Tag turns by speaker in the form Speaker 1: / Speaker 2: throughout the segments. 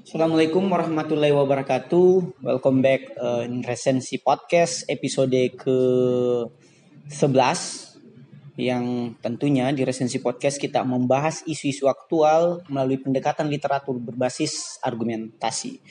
Speaker 1: Assalamualaikum warahmatullahi wabarakatuh. Welcome back uh, in Resensi Podcast episode ke 11 yang tentunya di Resensi Podcast kita membahas isu-isu aktual melalui pendekatan literatur berbasis argumentasi.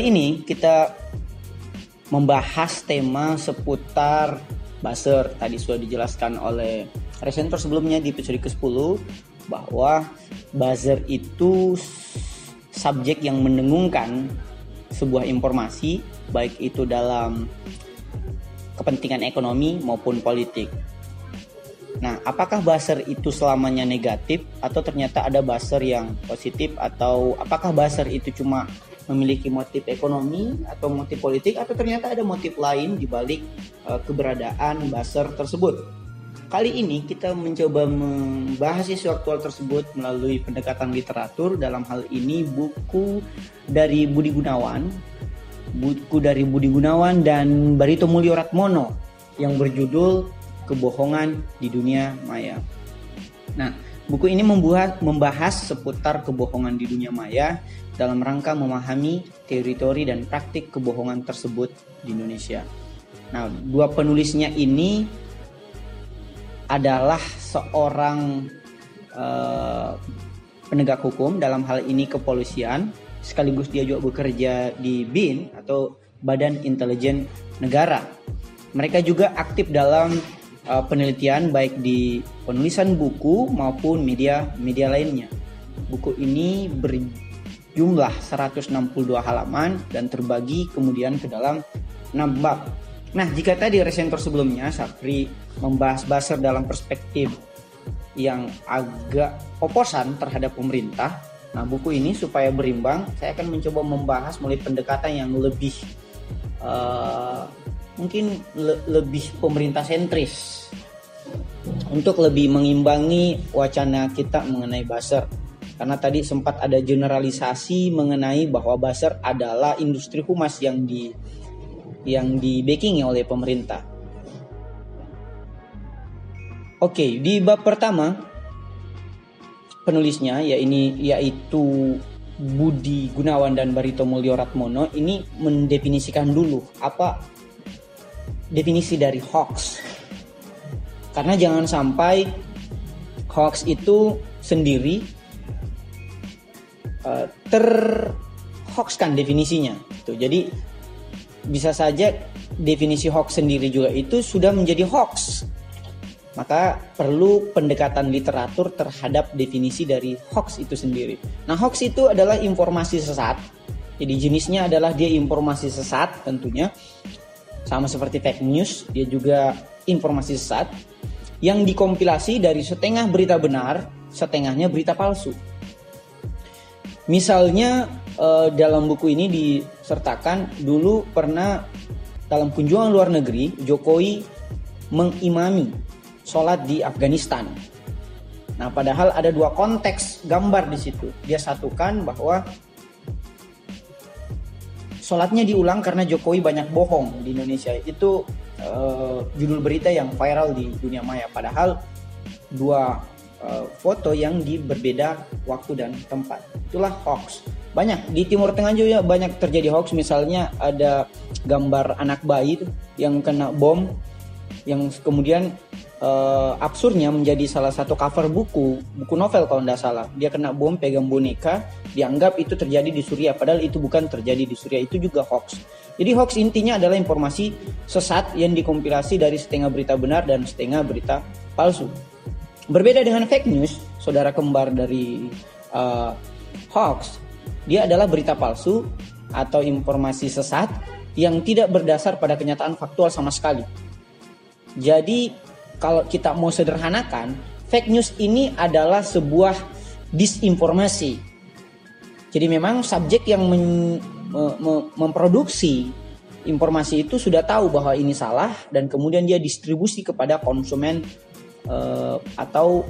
Speaker 1: Kali ini kita membahas tema seputar buzzer. Tadi sudah dijelaskan oleh resenter sebelumnya di episode ke-10 bahwa buzzer itu subjek yang mendengungkan sebuah informasi baik itu dalam kepentingan ekonomi maupun politik. Nah, apakah buzzer itu selamanya negatif atau ternyata ada buzzer yang positif atau apakah buzzer itu cuma memiliki motif ekonomi atau motif politik atau ternyata ada motif lain di balik uh, keberadaan buzzer tersebut. Kali ini kita mencoba membahas isu aktual tersebut melalui pendekatan literatur dalam hal ini buku dari Budi Gunawan, buku dari Budi Gunawan dan Barito Mulyo Ratmono yang berjudul Kebohongan di Dunia Maya. Nah, buku ini membahas, membahas seputar kebohongan di dunia maya dalam rangka memahami teori-teori dan praktik kebohongan tersebut di Indonesia. Nah, dua penulisnya ini adalah seorang uh, penegak hukum dalam hal ini kepolisian, sekaligus dia juga bekerja di BIN atau Badan Intelijen Negara. Mereka juga aktif dalam uh, penelitian baik di penulisan buku maupun media-media lainnya. Buku ini ber jumlah 162 halaman dan terbagi kemudian ke dalam 6 bab. Nah, jika tadi resenter sebelumnya Sapri membahas Basar dalam perspektif yang agak oposan terhadap pemerintah, nah buku ini supaya berimbang, saya akan mencoba membahas mulai pendekatan yang lebih uh, mungkin le lebih pemerintah sentris untuk lebih mengimbangi wacana kita mengenai Basar karena tadi sempat ada generalisasi mengenai bahwa Basar adalah industri humas yang di yang di backing oleh pemerintah. Oke, di bab pertama penulisnya ya ini yaitu Budi Gunawan dan Barito Mulyo Ratmono ini mendefinisikan dulu apa definisi dari hoax. Karena jangan sampai hoax itu sendiri uh, terhoaxkan definisinya. Gitu. Jadi bisa saja definisi hoax sendiri juga itu sudah menjadi hoax. Maka perlu pendekatan literatur terhadap definisi dari hoax itu sendiri. Nah, hoax itu adalah informasi sesat. Jadi jenisnya adalah dia informasi sesat tentunya. Sama seperti fake news, dia juga informasi sesat yang dikompilasi dari setengah berita benar, setengahnya berita palsu. Misalnya uh, dalam buku ini disertakan dulu pernah dalam kunjungan luar negeri Jokowi mengimami sholat di Afghanistan. Nah, padahal ada dua konteks gambar di situ. Dia satukan bahwa sholatnya diulang karena Jokowi banyak bohong di Indonesia. Itu uh, judul berita yang viral di dunia maya. Padahal dua uh, foto yang di berbeda waktu dan tempat. Itulah hoax. Banyak di Timur Tengah juga banyak terjadi hoax. Misalnya ada gambar anak bayi yang kena bom yang kemudian uh, absurdnya menjadi salah satu cover buku buku novel kalau tidak salah. Dia kena bom pegang boneka dianggap itu terjadi di Suriah padahal itu bukan terjadi di Suriah itu juga hoax. Jadi hoax intinya adalah informasi sesat yang dikompilasi dari setengah berita benar dan setengah berita palsu berbeda dengan fake news saudara kembar dari uh, hoax, dia adalah berita palsu atau informasi sesat yang tidak berdasar pada kenyataan faktual sama sekali. Jadi kalau kita mau sederhanakan, fake news ini adalah sebuah disinformasi. Jadi memang subjek yang men, me, me, memproduksi informasi itu sudah tahu bahwa ini salah dan kemudian dia distribusi kepada konsumen uh, atau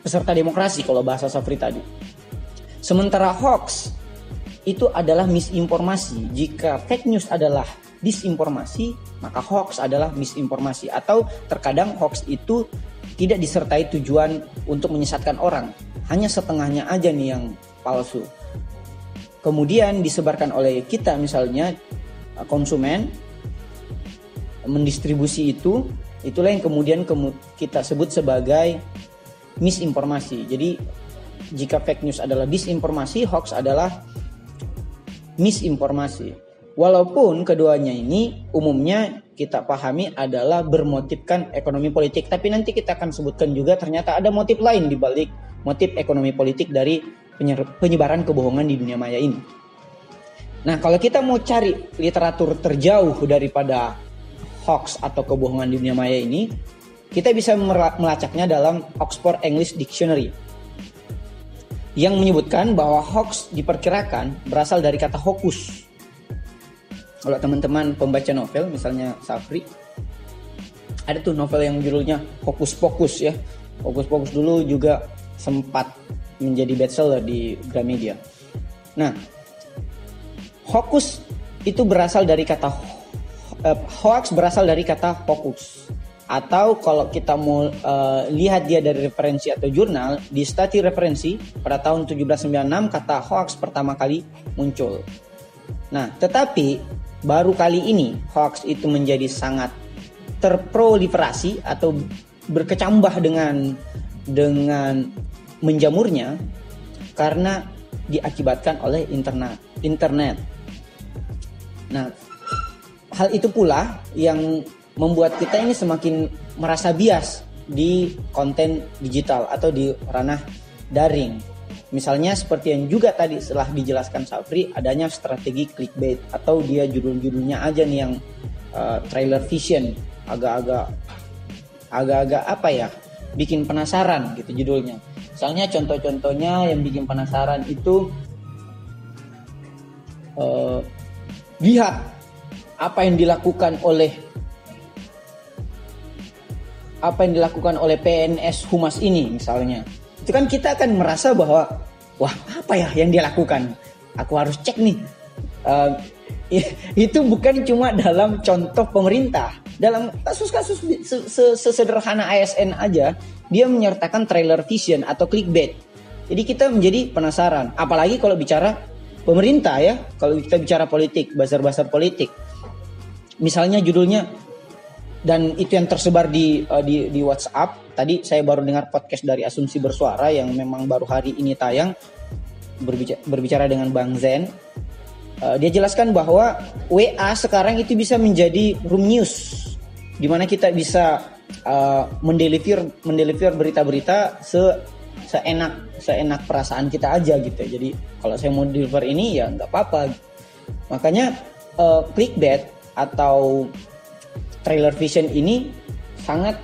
Speaker 1: peserta demokrasi kalau bahasa Safri tadi. Sementara hoax itu adalah misinformasi. Jika fake news adalah disinformasi, maka hoax adalah misinformasi atau terkadang hoax itu tidak disertai tujuan untuk menyesatkan orang. Hanya setengahnya aja nih yang palsu. Kemudian disebarkan oleh kita misalnya konsumen mendistribusi itu, itulah yang kemudian kita sebut sebagai misinformasi. Jadi jika fake news adalah disinformasi, hoax adalah misinformasi. Walaupun keduanya ini umumnya kita pahami adalah bermotifkan ekonomi politik, tapi nanti kita akan sebutkan juga ternyata ada motif lain di balik motif ekonomi politik dari penyebaran kebohongan di dunia maya ini. Nah, kalau kita mau cari literatur terjauh daripada hoax atau kebohongan di dunia maya ini, kita bisa melacaknya dalam Oxford English Dictionary yang menyebutkan bahwa hoax diperkirakan berasal dari kata hokus kalau teman-teman pembaca novel misalnya Safri ada tuh novel yang judulnya Hokus Pokus ya. Hokus Pokus dulu juga sempat menjadi bestseller di Gramedia. Nah hokus itu berasal dari kata uh, hoax berasal dari kata hokus atau kalau kita mau uh, lihat dia dari referensi atau jurnal di stati referensi pada tahun 1796 kata hoax pertama kali muncul. Nah, tetapi baru kali ini hoax itu menjadi sangat terproliferasi atau berkecambah dengan dengan menjamurnya karena diakibatkan oleh internet internet. Nah, hal itu pula yang membuat kita ini semakin merasa bias di konten digital atau di ranah daring. Misalnya seperti yang juga tadi setelah dijelaskan Safri adanya strategi clickbait atau dia judul-judulnya aja nih yang uh, trailer vision agak-agak agak-agak apa ya bikin penasaran gitu judulnya. Misalnya contoh-contohnya yang bikin penasaran itu uh, lihat apa yang dilakukan oleh apa yang dilakukan oleh PNS Humas ini misalnya. Itu kan kita akan merasa bahwa wah apa ya yang dia lakukan? Aku harus cek nih. Uh, itu bukan cuma dalam contoh pemerintah. Dalam kasus-kasus sesederhana ASN aja dia menyertakan trailer vision atau clickbait. Jadi kita menjadi penasaran. Apalagi kalau bicara pemerintah ya. Kalau kita bicara politik bazar-bazar politik misalnya judulnya dan itu yang tersebar di uh, di di WhatsApp. Tadi saya baru dengar podcast dari Asumsi Bersuara yang memang baru hari ini tayang berbicara, berbicara dengan Bang Zen. Uh, dia jelaskan bahwa WA sekarang itu bisa menjadi room news di mana kita bisa uh, mendeliver mendeliver berita-berita se seenak seenak perasaan kita aja gitu. Jadi kalau saya mau deliver ini ya nggak apa-apa. Makanya uh, clickbait atau trailer vision ini sangat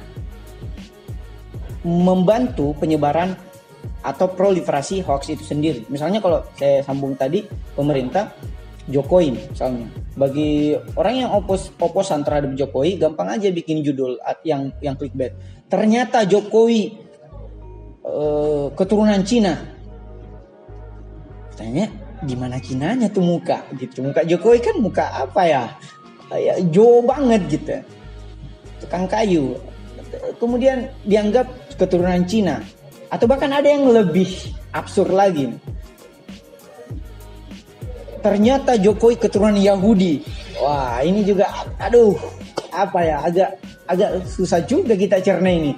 Speaker 1: membantu penyebaran atau proliferasi hoax itu sendiri. Misalnya kalau saya sambung tadi pemerintah Jokowi misalnya. Bagi orang yang opos oposan terhadap Jokowi gampang aja bikin judul yang yang clickbait. Ternyata Jokowi uh, keturunan Cina. Tanya gimana Cinanya tuh muka gitu. Muka Jokowi kan muka apa ya? Ya jauh banget gitu. Tukang kayu. Kemudian dianggap keturunan Cina. Atau bahkan ada yang lebih absurd lagi. Ternyata Jokowi keturunan Yahudi. Wah ini juga aduh apa ya agak agak susah juga kita cerna ini.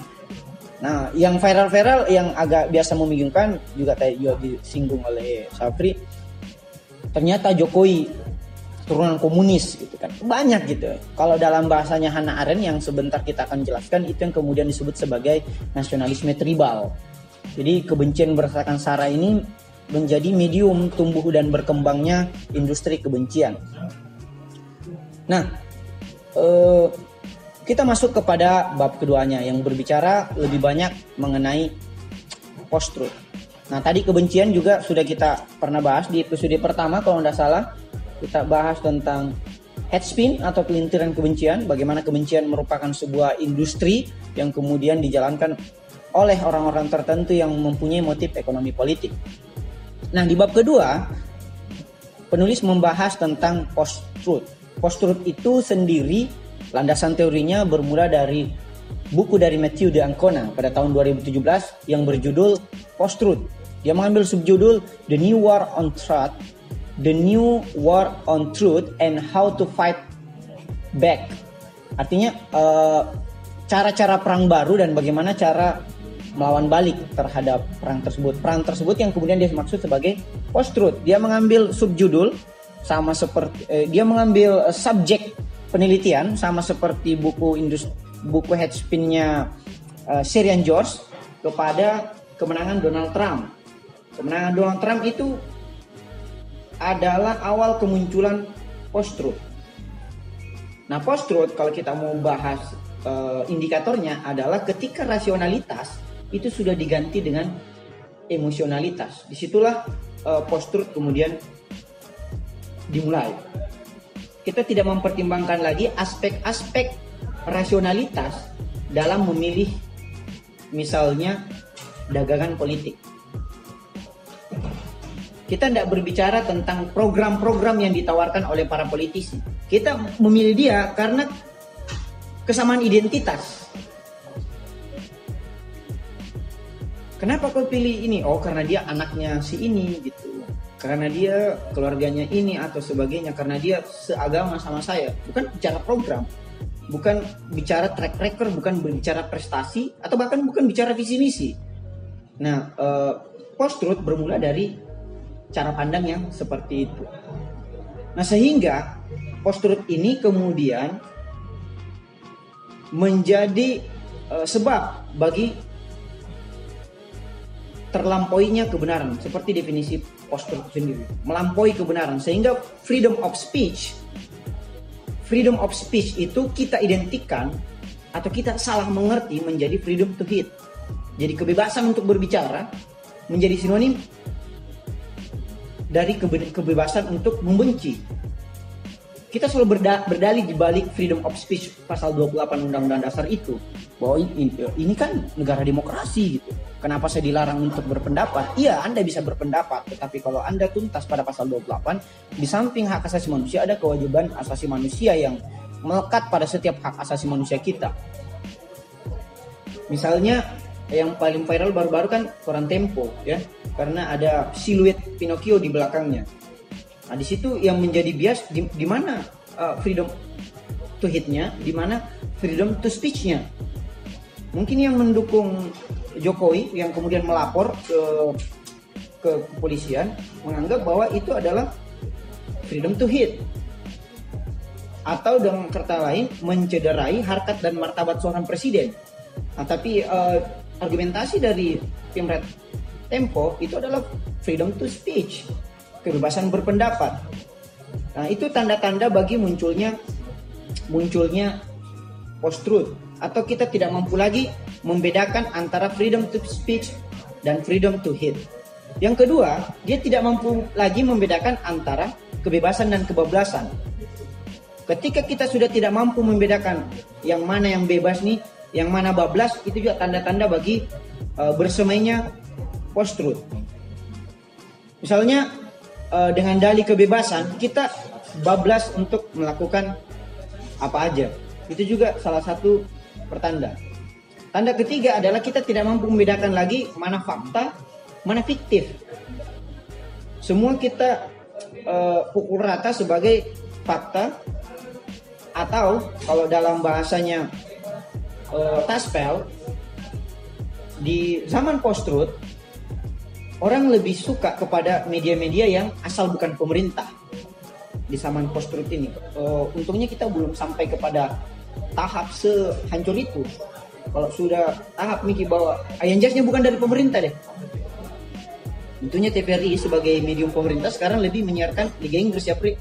Speaker 1: Nah yang viral-viral yang agak biasa membingungkan juga tadi juga disinggung oleh Safri ternyata Jokowi turunan komunis gitu kan. Banyak gitu. Kalau dalam bahasanya Hannah Arendt yang sebentar kita akan jelaskan itu yang kemudian disebut sebagai nasionalisme tribal. Jadi kebencian berdasarkan sara ini menjadi medium tumbuh dan berkembangnya industri kebencian. Nah eh, kita masuk kepada bab keduanya yang berbicara lebih banyak mengenai post truth nah tadi kebencian juga sudah kita pernah bahas di episode pertama kalau tidak salah kita bahas tentang head spin atau pelintiran kebencian, bagaimana kebencian merupakan sebuah industri yang kemudian dijalankan oleh orang-orang tertentu yang mempunyai motif ekonomi politik. Nah, di bab kedua penulis membahas tentang post-truth. Post-truth itu sendiri landasan teorinya bermula dari buku dari Matthew de Ancona pada tahun 2017 yang berjudul Post-Truth. Dia mengambil subjudul The New War on Truth, The New War on Truth and How to Fight Back. Artinya eh, cara-cara perang baru dan bagaimana cara melawan balik terhadap perang tersebut. Perang tersebut yang kemudian dia maksud sebagai post-truth. Dia mengambil subjudul sama seperti eh, dia mengambil uh, subjek penelitian sama seperti buku industri buku headspinnya uh, Syrian George kepada kemenangan Donald Trump. Kemenangan Donald Trump itu adalah awal kemunculan post-truth. Nah, post-truth kalau kita mau bahas uh, indikatornya adalah ketika rasionalitas itu sudah diganti dengan emosionalitas. Di situlah uh, post-truth kemudian dimulai. Kita tidak mempertimbangkan lagi aspek-aspek rasionalitas dalam memilih misalnya dagangan politik. Kita tidak berbicara tentang program-program yang ditawarkan oleh para politisi. Kita memilih dia karena kesamaan identitas. Kenapa kau pilih ini? Oh, karena dia anaknya si ini gitu. Karena dia keluarganya ini atau sebagainya. Karena dia seagama sama saya. Bukan bicara program bukan bicara track record, bukan berbicara prestasi, atau bahkan bukan bicara visi misi. Nah, uh, post truth bermula dari cara pandang yang seperti itu. Nah, sehingga post truth ini kemudian menjadi uh, sebab bagi terlampauinya kebenaran seperti definisi post truth sendiri melampaui kebenaran sehingga freedom of speech freedom of speech itu kita identikan atau kita salah mengerti menjadi freedom to hate. Jadi kebebasan untuk berbicara menjadi sinonim dari kebebasan untuk membenci. Kita selalu berda berdalih di balik freedom of speech pasal 28 Undang-Undang Dasar itu bahwa ini, ini kan negara demokrasi gitu. Kenapa saya dilarang untuk berpendapat? Iya, Anda bisa berpendapat, tetapi kalau Anda tuntas pada pasal 28, di samping hak asasi manusia ada kewajiban asasi manusia yang melekat pada setiap hak asasi manusia kita. Misalnya yang paling viral baru-baru kan koran Tempo ya, karena ada siluet Pinocchio di belakangnya. Nah, di situ yang menjadi bias di, di mana uh, freedom to hit-nya, di mana freedom to speech-nya. Mungkin yang mendukung Jokowi yang kemudian melapor ke ke kepolisian menganggap bahwa itu adalah freedom to hit atau dengan kata lain mencederai harkat dan martabat seorang presiden. Nah, tapi uh, argumentasi dari tim Red Tempo itu adalah freedom to speech, kebebasan berpendapat. Nah, itu tanda-tanda bagi munculnya munculnya post truth atau kita tidak mampu lagi membedakan antara freedom to speech dan freedom to hate. Yang kedua, dia tidak mampu lagi membedakan antara kebebasan dan kebablasan. Ketika kita sudah tidak mampu membedakan yang mana yang bebas nih, yang mana bablas, itu juga tanda-tanda bagi uh, bersemainya post truth. Misalnya uh, dengan dalih kebebasan, kita bablas untuk melakukan apa aja. Itu juga salah satu pertanda. Tanda ketiga adalah kita tidak mampu membedakan lagi mana fakta, mana fiktif. Semua kita uh, pukul rata sebagai fakta atau kalau dalam bahasanya uh, Taspel di zaman post truth orang lebih suka kepada media-media yang asal bukan pemerintah. Di zaman post truth ini. Uh, untungnya kita belum sampai kepada tahap sehancur itu. Kalau sudah tahap Miki bahwa jasnya bukan dari pemerintah deh. Tentunya TVRI sebagai medium pemerintah sekarang lebih menyiarkan Liga Inggris ya Pri.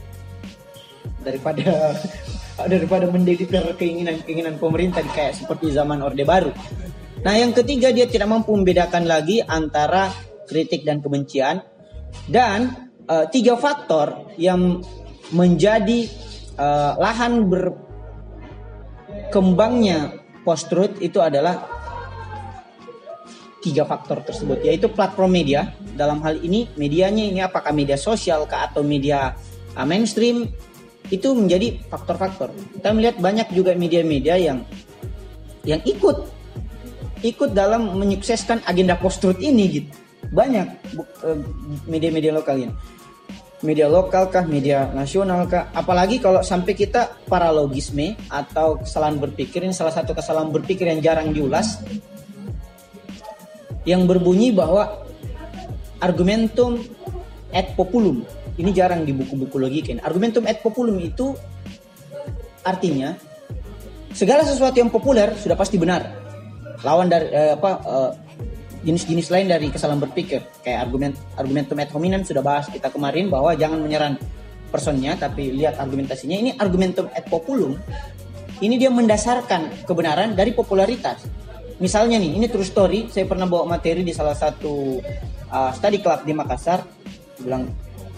Speaker 1: Daripada daripada mendeliver keinginan-keinginan pemerintah kayak seperti zaman Orde Baru. Nah, yang ketiga dia tidak mampu membedakan lagi antara kritik dan kebencian. Dan uh, tiga faktor yang menjadi uh, lahan berkembangnya post truth itu adalah tiga faktor tersebut yaitu platform media. Dalam hal ini medianya ini apakah media sosial atau media uh, mainstream itu menjadi faktor-faktor. Kita melihat banyak juga media-media yang yang ikut ikut dalam menyukseskan agenda post truth ini gitu. Banyak uh, media-media lokal ini. Media lokal kah, media nasional kah, apalagi kalau sampai kita paralogisme atau kesalahan berpikir ini salah satu kesalahan berpikir yang jarang diulas yang berbunyi bahwa argumentum et populum ini jarang di buku-buku logika. Argumentum et populum itu artinya segala sesuatu yang populer sudah pasti benar. Lawan dari eh, apa eh, jenis-jenis lain dari kesalahan berpikir. Kayak argumen argumentum ad hominem sudah bahas kita kemarin bahwa jangan menyerang personnya tapi lihat argumentasinya. Ini argumentum ad populum ini dia mendasarkan kebenaran dari popularitas. Misalnya nih ini true story. Saya pernah bawa materi di salah satu uh, study club di Makassar. Bilang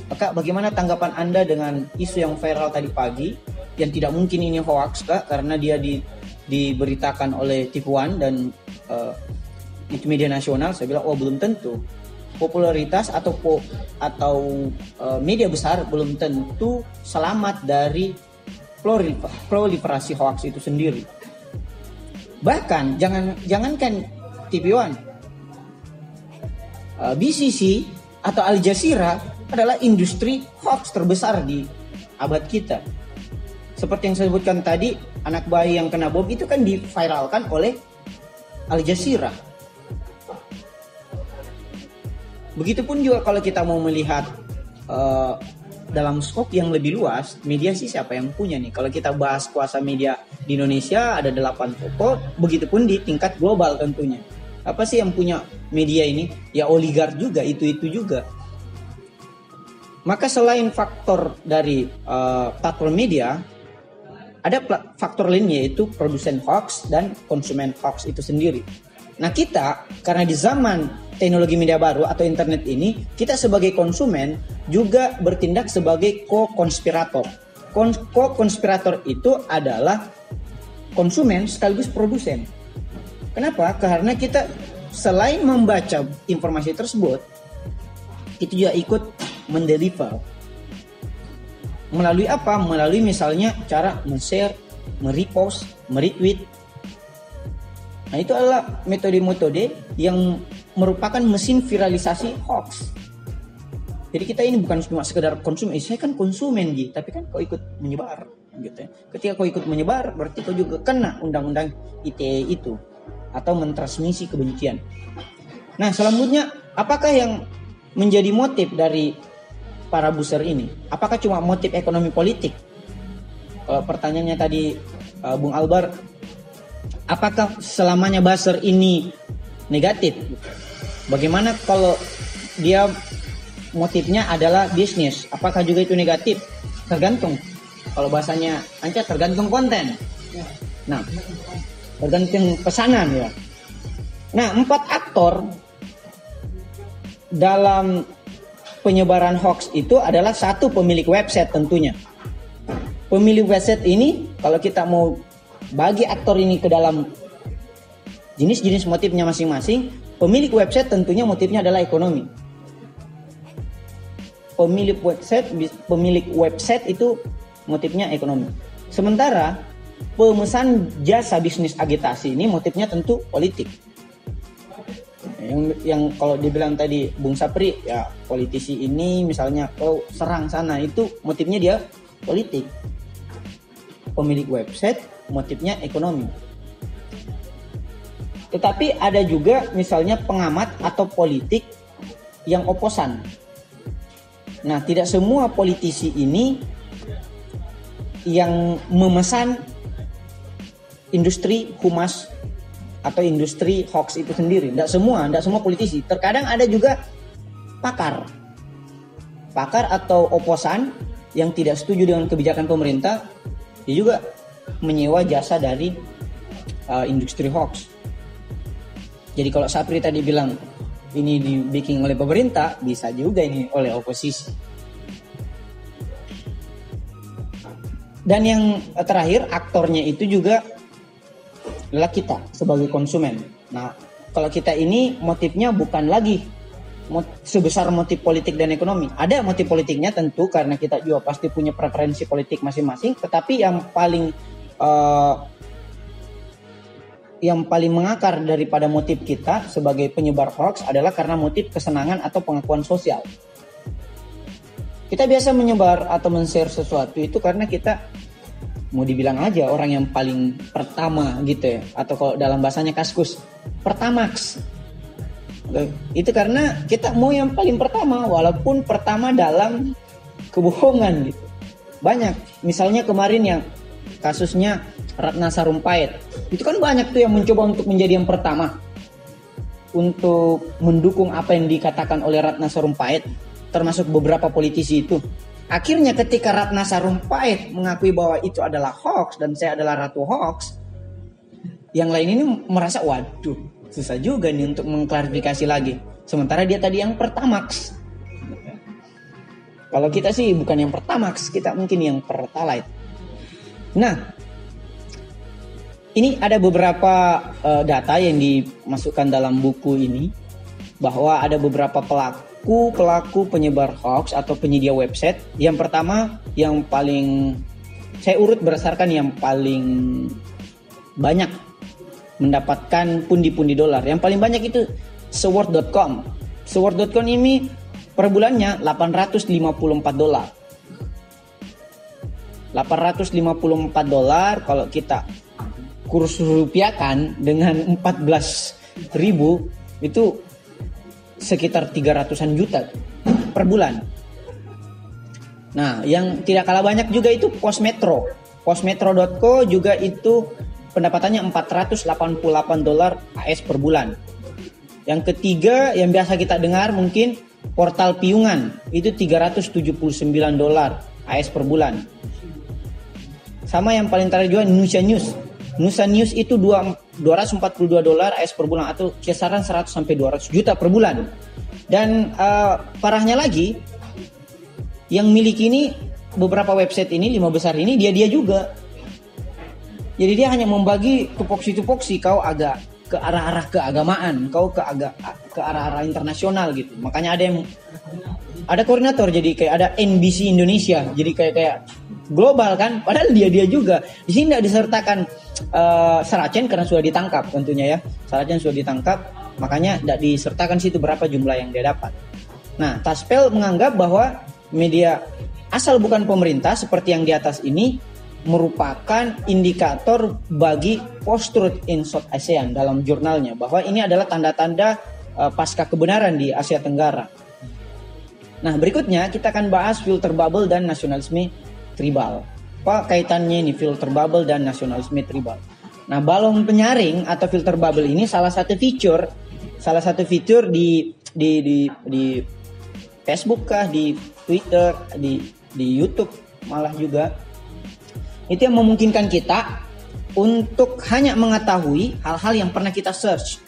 Speaker 1: Kak bagaimana tanggapan anda dengan isu yang viral tadi pagi? Yang tidak mungkin ini hoax kak karena dia di, diberitakan oleh tipuan dan uh, media nasional. Saya bilang oh belum tentu. Popularitas atau po, atau uh, media besar belum tentu selamat dari proliferasi hoax itu sendiri. Bahkan jangan jangankan One uh, BCC atau Al Jazeera adalah industri hoax terbesar di abad kita seperti yang saya sebutkan tadi anak bayi yang kena bom itu kan diviralkan oleh Al Jazeera Begitupun juga kalau kita mau melihat uh, dalam skop yang lebih luas, media sih siapa yang punya nih? Kalau kita bahas kuasa media di Indonesia ada delapan toko, begitupun di tingkat global tentunya. Apa sih yang punya media ini? Ya oligar juga, itu-itu juga. Maka selain faktor dari uh, platform media, ada faktor lain yaitu produsen hoax dan konsumen hoax itu sendiri. Nah kita karena di zaman teknologi media baru atau internet ini, kita sebagai konsumen juga bertindak sebagai co-konspirator. Co-konspirator itu adalah konsumen sekaligus produsen. Kenapa? Karena kita selain membaca informasi tersebut, itu juga ikut mendeliver. Melalui apa? Melalui misalnya cara men-share, merepost, meretweet. Nah itu adalah metode-metode yang merupakan mesin viralisasi hoax. Jadi kita ini bukan cuma sekedar konsumen, eh, saya kan konsumen gitu, tapi kan kau ikut menyebar gitu ya. Ketika kau ikut menyebar berarti kau juga kena undang-undang ITE itu atau mentransmisi kebencian. Nah, selanjutnya apakah yang menjadi motif dari para buser ini? Apakah cuma motif ekonomi politik? Kalau pertanyaannya tadi uh, Bung Albar, apakah selamanya buzzer ini negatif? Bagaimana kalau dia motifnya adalah bisnis? Apakah juga itu negatif? Tergantung. Kalau bahasanya Anca tergantung konten. Nah, tergantung pesanan ya. Nah, empat aktor dalam penyebaran hoax itu adalah satu pemilik website tentunya. Pemilik website ini kalau kita mau bagi aktor ini ke dalam jenis-jenis motifnya masing-masing, Pemilik website tentunya motifnya adalah ekonomi. Pemilik website pemilik website itu motifnya ekonomi. Sementara pemesan jasa bisnis agitasi ini motifnya tentu politik. Yang yang kalau dibilang tadi Bung Sapri ya politisi ini misalnya kau oh, serang sana itu motifnya dia politik. Pemilik website motifnya ekonomi tetapi ada juga misalnya pengamat atau politik yang oposan. Nah, tidak semua politisi ini yang memesan industri humas atau industri hoax itu sendiri. Tidak semua, tidak semua politisi. Terkadang ada juga pakar. Pakar atau oposan yang tidak setuju dengan kebijakan pemerintah, dia juga menyewa jasa dari uh, industri hoax. Jadi kalau Sapri tadi bilang ini dibikin oleh pemerintah, bisa juga ini oleh oposisi. Dan yang terakhir aktornya itu juga adalah kita sebagai konsumen. Nah, kalau kita ini motifnya bukan lagi sebesar motif politik dan ekonomi. Ada motif politiknya tentu karena kita juga pasti punya preferensi politik masing-masing, tetapi yang paling uh, yang paling mengakar daripada motif kita sebagai penyebar hoax adalah karena motif kesenangan atau pengakuan sosial. Kita biasa menyebar atau men-share sesuatu itu karena kita mau dibilang aja orang yang paling pertama gitu ya atau kalau dalam bahasanya kaskus pertamax itu karena kita mau yang paling pertama walaupun pertama dalam kebohongan gitu. Banyak. Misalnya kemarin yang kasusnya Ratna Sarumpait. Itu kan banyak tuh yang mencoba untuk menjadi yang pertama. Untuk mendukung apa yang dikatakan oleh Ratna Sarumpait. Termasuk beberapa politisi itu. Akhirnya ketika Ratna Sarumpait mengakui bahwa itu adalah hoax dan saya adalah ratu hoax. Yang lain ini merasa waduh susah juga nih untuk mengklarifikasi lagi. Sementara dia tadi yang pertamax. Kalau kita sih bukan yang pertamax, kita mungkin yang pertalite. Nah, ini ada beberapa uh, data yang dimasukkan dalam buku ini bahwa ada beberapa pelaku pelaku penyebar hoax atau penyedia website. Yang pertama yang paling saya urut berdasarkan yang paling banyak mendapatkan pundi-pundi dolar. Yang paling banyak itu sword.com. Sword.com ini per bulannya 854 dolar. 854 dolar kalau kita kurs rupiahkan dengan 14 ribu itu sekitar 300-an juta per bulan. Nah, yang tidak kalah banyak juga itu Postmetro. Postmetro.co juga itu pendapatannya 488 dolar AS per bulan. Yang ketiga yang biasa kita dengar mungkin portal piungan itu 379 dolar AS per bulan. Sama yang paling terakhir juga Nusa News. Nusa News itu 2, 242 dolar AS per bulan atau kisaran 100 sampai 200 juta per bulan. Dan uh, parahnya lagi yang miliki ini beberapa website ini lima besar ini dia dia juga jadi dia hanya membagi tupoksi-tupoksi kau agak ke arah-arah keagamaan, kau ke agak ke arah-arah internasional gitu. Makanya ada yang ada koordinator jadi kayak ada NBC Indonesia. Jadi kayak kayak global kan padahal dia dia juga. Di sini tidak disertakan uh, Saracen karena sudah ditangkap tentunya ya. Saracen sudah ditangkap, makanya tidak disertakan situ berapa jumlah yang dia dapat. Nah, Taspel menganggap bahwa media asal bukan pemerintah seperti yang di atas ini merupakan indikator bagi post-truth in South ASEAN dalam jurnalnya bahwa ini adalah tanda-tanda uh, pasca kebenaran di Asia Tenggara. Nah, berikutnya kita akan bahas filter bubble dan nasionalisme tribal. Apa kaitannya ini filter bubble dan nasionalisme tribal? Nah, balon penyaring atau filter bubble ini salah satu feature salah satu fitur di di di di Facebook kah, di Twitter, di di YouTube malah juga itu yang memungkinkan kita untuk hanya mengetahui hal-hal yang pernah kita search.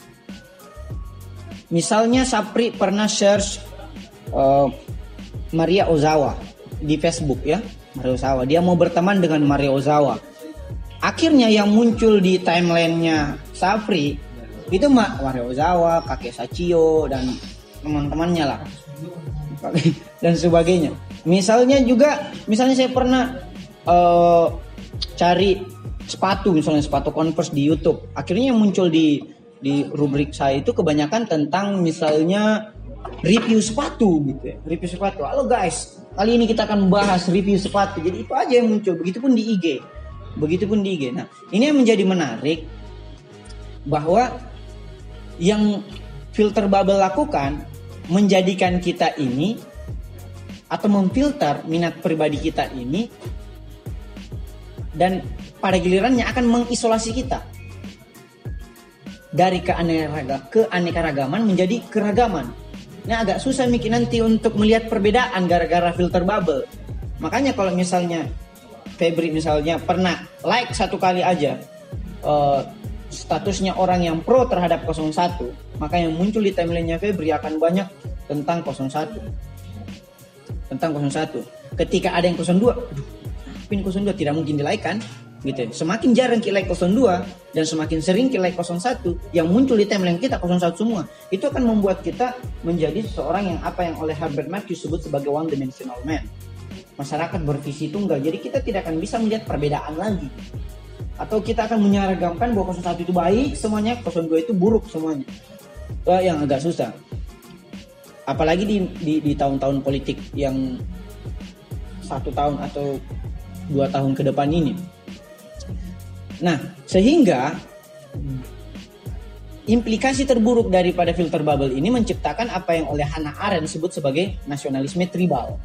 Speaker 1: Misalnya Sapri pernah search uh, Maria Ozawa di Facebook ya, Maria Ozawa. Dia mau berteman dengan Maria Ozawa. Akhirnya yang muncul di timelinenya Sapri itu Maria Ozawa, kakek Sachio dan teman-temannya lah dan sebagainya. Misalnya juga, misalnya saya pernah uh, cari sepatu misalnya sepatu Converse di YouTube akhirnya yang muncul di di rubrik saya itu kebanyakan tentang misalnya review sepatu gitu ya review sepatu halo guys kali ini kita akan membahas review sepatu. Jadi itu aja yang muncul. Begitupun di IG begitupun di IG nah ini yang menjadi menarik bahwa yang filter bubble lakukan menjadikan kita ini atau memfilter minat pribadi kita ini dan pada gilirannya akan mengisolasi kita dari keanekaragaman menjadi keragaman. Ini agak susah mikir nanti untuk melihat perbedaan gara-gara filter bubble. Makanya kalau misalnya Febri misalnya pernah like satu kali aja uh, statusnya orang yang pro terhadap 01, maka yang muncul di timelinenya Febri akan banyak tentang 01. Tentang 01. Ketika ada yang 02, aduh pin 02 tidak mungkin dilaikan gitu. Semakin jarang kita like 02 dan semakin sering kita like 01 yang muncul di timeline kita 01 semua. Itu akan membuat kita menjadi seseorang yang apa yang oleh Herbert Marcuse sebut sebagai one dimensional man. Masyarakat bervisi tunggal. Jadi kita tidak akan bisa melihat perbedaan lagi. Atau kita akan menyeragamkan bahwa 01 itu baik semuanya 02 itu buruk semuanya. Wah, yang agak susah. Apalagi di di, di tahun-tahun politik yang satu tahun atau dua tahun ke depan ini Nah, sehingga implikasi terburuk daripada filter bubble ini menciptakan apa yang oleh Hannah Arendt disebut sebagai nasionalisme tribal.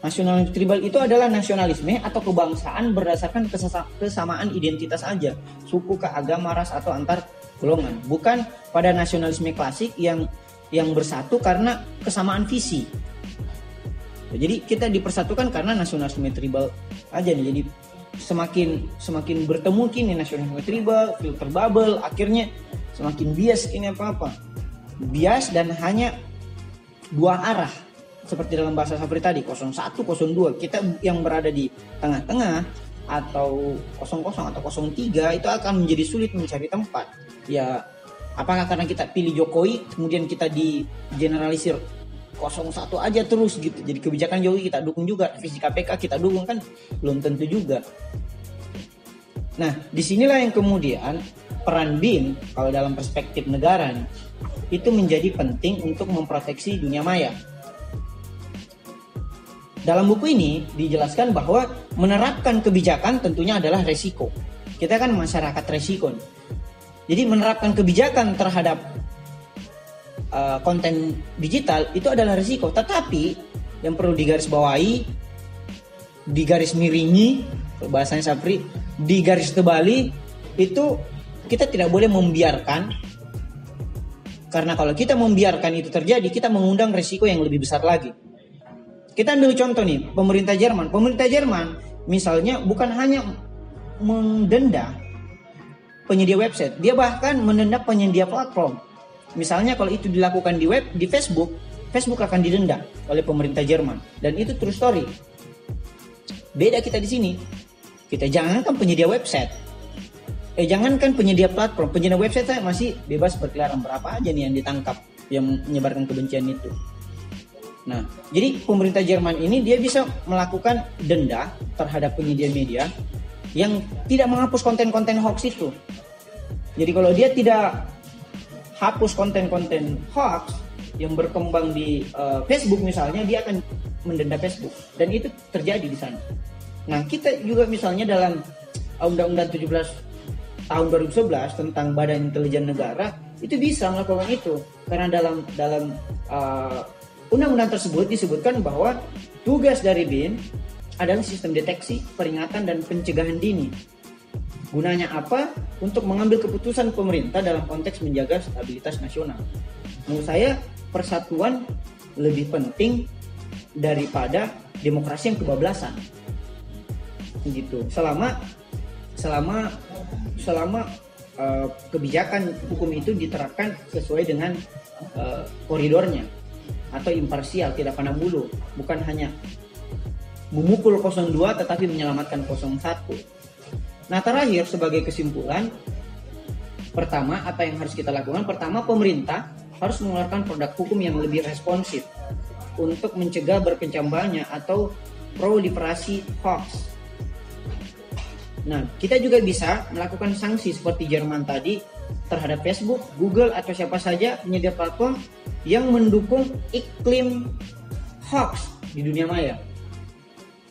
Speaker 1: Nasionalisme tribal itu adalah nasionalisme atau kebangsaan berdasarkan kesamaan identitas aja, suku, keagama, ras atau antar golongan, bukan pada nasionalisme klasik yang yang bersatu karena kesamaan visi. Jadi kita dipersatukan karena nasionalisme tribal aja nih. Jadi semakin semakin bertemu kini nasionalisme tribal, filter bubble, akhirnya semakin bias ini apa-apa. Bias dan hanya dua arah. Seperti dalam bahasa Safri tadi, 01, 02. Kita yang berada di tengah-tengah atau 00 atau 03 itu akan menjadi sulit mencari tempat. Ya, apakah karena kita pilih Jokowi kemudian kita di generalisir 01 aja terus gitu. Jadi kebijakan Jokowi kita dukung juga, visi KPK kita dukung kan belum tentu juga. Nah, di sinilah yang kemudian peran BIN kalau dalam perspektif negara itu menjadi penting untuk memproteksi dunia maya. Dalam buku ini dijelaskan bahwa menerapkan kebijakan tentunya adalah resiko. Kita kan masyarakat resiko. Jadi menerapkan kebijakan terhadap uh, konten digital itu adalah risiko. Tetapi yang perlu digarisbawahi, digaris miringi, bahasanya Sapri, digaris tebali itu kita tidak boleh membiarkan karena kalau kita membiarkan itu terjadi kita mengundang risiko yang lebih besar lagi. Kita ambil contoh nih, pemerintah Jerman. Pemerintah Jerman misalnya bukan hanya mendenda penyedia website, dia bahkan mendenda penyedia platform. Misalnya kalau itu dilakukan di web, di Facebook, Facebook akan didenda oleh pemerintah Jerman. Dan itu true story. Beda kita di sini. Kita jangankan penyedia website. Eh jangankan penyedia platform, penyedia website saya masih bebas berkeliaran berapa aja nih yang ditangkap yang menyebarkan kebencian itu. Nah, jadi pemerintah Jerman ini dia bisa melakukan denda terhadap penyedia media yang tidak menghapus konten-konten hoax itu. Jadi kalau dia tidak hapus konten-konten hoax yang berkembang di uh, Facebook misalnya dia akan mendenda Facebook. Dan itu terjadi di sana. Nah kita juga misalnya dalam Undang-Undang 17 tahun 2011 tentang Badan Intelijen Negara itu bisa melakukan itu. Karena dalam dalam uh, undang-undang tersebut disebutkan bahwa tugas dari BIN adalah sistem deteksi, peringatan dan pencegahan dini Gunanya apa? Untuk mengambil keputusan pemerintah dalam konteks menjaga stabilitas nasional. Menurut saya persatuan lebih penting daripada demokrasi yang kebablasan. Gitu. Selama selama selama uh, kebijakan hukum itu diterapkan sesuai dengan uh, koridornya atau imparsial tidak pandang bulu bukan hanya memukul 02 tetapi menyelamatkan 01 Nah terakhir sebagai kesimpulan, pertama apa yang harus kita lakukan? Pertama pemerintah harus mengeluarkan produk hukum yang lebih responsif untuk mencegah berkecambannya atau proliferasi hoax. Nah, kita juga bisa melakukan sanksi seperti Jerman tadi terhadap Facebook, Google atau siapa saja penyedia platform yang mendukung iklim hoax di dunia maya.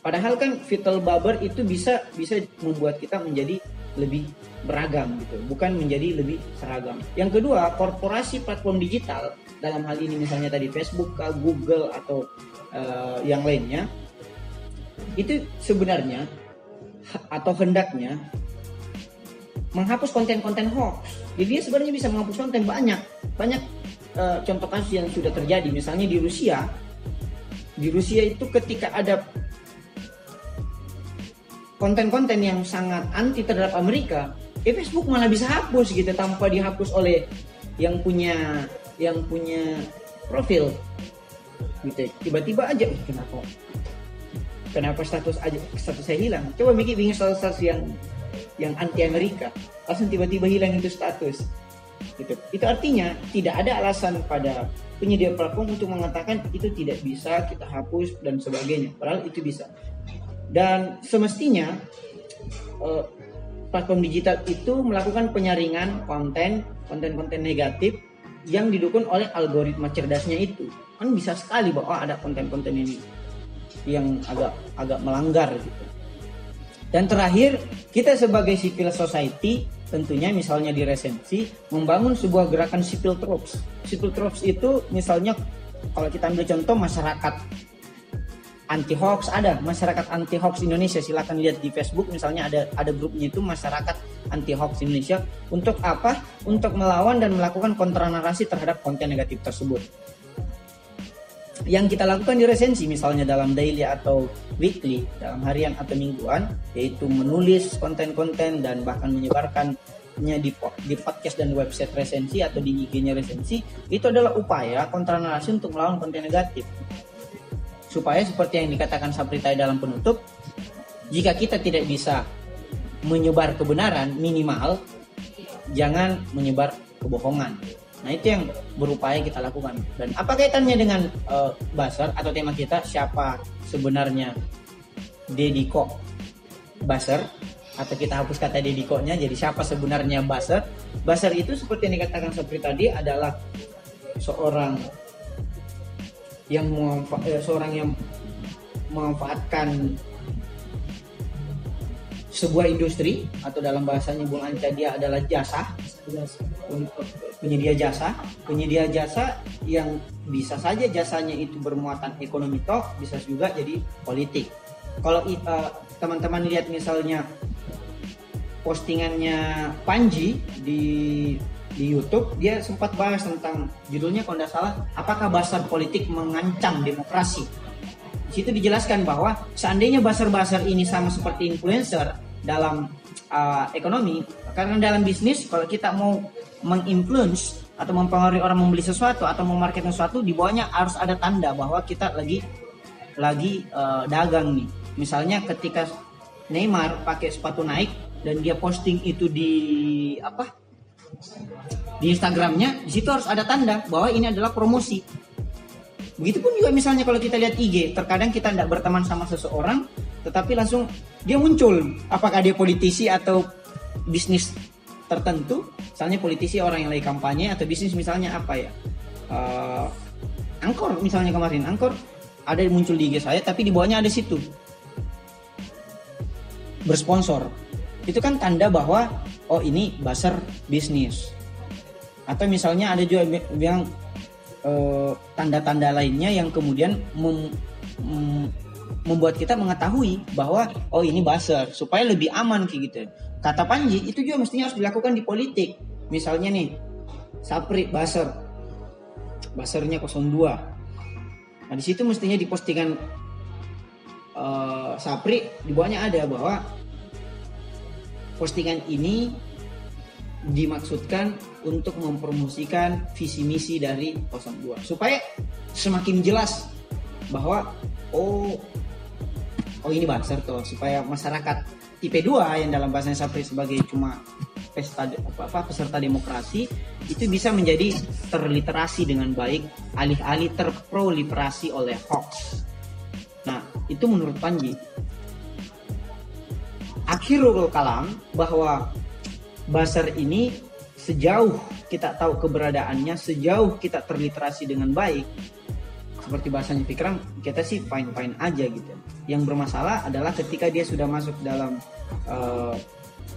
Speaker 1: Padahal kan vital bubble itu bisa bisa membuat kita menjadi lebih beragam gitu, bukan menjadi lebih seragam. Yang kedua, korporasi platform digital dalam hal ini misalnya tadi Facebook, Google atau uh, yang lainnya itu sebenarnya atau hendaknya menghapus konten-konten hoax. Jadi dia sebenarnya bisa menghapus konten banyak, banyak uh, contoh kasus yang sudah terjadi. Misalnya di Rusia, di Rusia itu ketika ada konten-konten yang sangat anti terhadap Amerika, eh Facebook malah bisa hapus gitu tanpa dihapus oleh yang punya yang punya profil. Gitu tiba-tiba aja kenapa? Kenapa status aja status saya hilang? Coba mikir bikin status, status yang yang anti Amerika langsung tiba-tiba hilang itu status. Gitu. Itu artinya tidak ada alasan pada penyedia platform untuk mengatakan itu tidak bisa kita hapus dan sebagainya. Padahal itu bisa dan semestinya uh, platform digital itu melakukan penyaringan konten konten-konten negatif yang didukung oleh algoritma cerdasnya itu. Kan bisa sekali bahwa oh, ada konten-konten ini yang agak agak melanggar gitu. Dan terakhir kita sebagai civil society tentunya misalnya di resensi membangun sebuah gerakan civil troops civil troops itu misalnya kalau kita ambil contoh masyarakat anti hoax ada. Masyarakat anti hoax Indonesia silahkan lihat di Facebook. Misalnya ada ada grupnya itu masyarakat anti hoax Indonesia. Untuk apa? Untuk melawan dan melakukan kontra narasi terhadap konten negatif tersebut. Yang kita lakukan di resensi misalnya dalam daily atau weekly dalam harian atau mingguan yaitu menulis konten-konten dan bahkan menyebarkannya di di podcast dan website resensi atau di IG-nya resensi itu adalah upaya kontra narasi untuk melawan konten negatif supaya seperti yang dikatakan Sapritai dalam penutup jika kita tidak bisa menyebar kebenaran minimal jangan menyebar kebohongan. Nah itu yang berupaya kita lakukan. Dan apa kaitannya dengan uh, Basar atau tema kita siapa sebenarnya Dediko Basar? Atau kita hapus kata Dediko-nya jadi siapa sebenarnya Basar? Basar itu seperti yang dikatakan seperti tadi adalah seorang yang eh, seorang yang memanfaatkan sebuah industri atau dalam bahasanya Bung Anca dia adalah jasa. Penyedia jasa. Penyedia jasa yang bisa saja jasanya itu bermuatan ekonomi toh bisa juga jadi politik. Kalau uh, teman-teman lihat misalnya postingannya Panji di di YouTube dia sempat bahas tentang judulnya kalau tidak salah apakah basar politik mengancam demokrasi? Di situ dijelaskan bahwa seandainya basar-basar ini sama seperti influencer dalam uh, ekonomi karena dalam bisnis kalau kita mau menginfluence atau mempengaruhi orang membeli sesuatu atau memarketkan sesuatu di bawahnya harus ada tanda bahwa kita lagi lagi uh, dagang nih. Misalnya ketika Neymar pakai sepatu naik dan dia posting itu di apa di Instagramnya di situ harus ada tanda bahwa ini adalah promosi. Begitupun juga misalnya kalau kita lihat IG terkadang kita tidak berteman sama seseorang tetapi langsung dia muncul. Apakah dia politisi atau bisnis tertentu? Misalnya politisi orang yang lagi kampanye atau bisnis misalnya apa ya? Uh, angkor misalnya kemarin angkor ada muncul di IG saya tapi di bawahnya ada situ. Bersponsor. Itu kan tanda bahwa oh ini basar bisnis. Atau misalnya ada juga yang tanda tanda-tanda lainnya yang kemudian mem, mem, membuat kita mengetahui bahwa oh ini basar supaya lebih aman kayak gitu. Kata Panji itu juga mestinya harus dilakukan di politik. Misalnya nih Sapri basar basarnya 02 nah di situ mestinya di postingan uh, Sapri di bawahnya ada bahwa postingan ini dimaksudkan untuk mempromosikan visi misi dari 02 supaya semakin jelas bahwa oh oh ini Banser tuh supaya masyarakat tipe 2 yang dalam bahasa Sapri sebagai cuma pesta apa, apa peserta demokrasi itu bisa menjadi terliterasi dengan baik alih-alih terproliferasi oleh hoax. Nah, itu menurut Panji akhirul kalam bahwa Basar ini sejauh kita tahu keberadaannya, sejauh kita terliterasi dengan baik, seperti bahasanya Fikram, kita sih fine-fine aja gitu. Yang bermasalah adalah ketika dia sudah masuk dalam uh,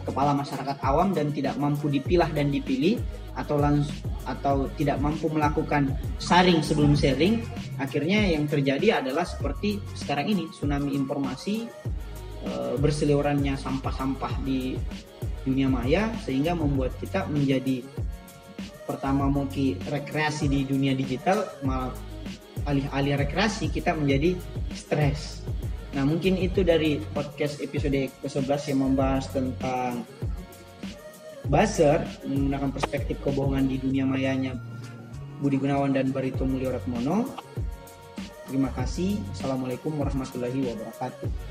Speaker 1: kepala masyarakat awam dan tidak mampu dipilah dan dipilih atau langsung atau tidak mampu melakukan saring sebelum sharing, akhirnya yang terjadi adalah seperti sekarang ini tsunami informasi Eh, berseliwerannya sampah-sampah di dunia maya sehingga membuat kita menjadi pertama mungkin rekreasi di dunia digital malah alih-alih rekreasi kita menjadi stres. Nah mungkin itu dari podcast episode ke-11 yang membahas tentang buzzer menggunakan perspektif kebohongan di dunia mayanya Budi Gunawan dan Barito Mulyoratmono. Terima kasih. Assalamualaikum warahmatullahi wabarakatuh.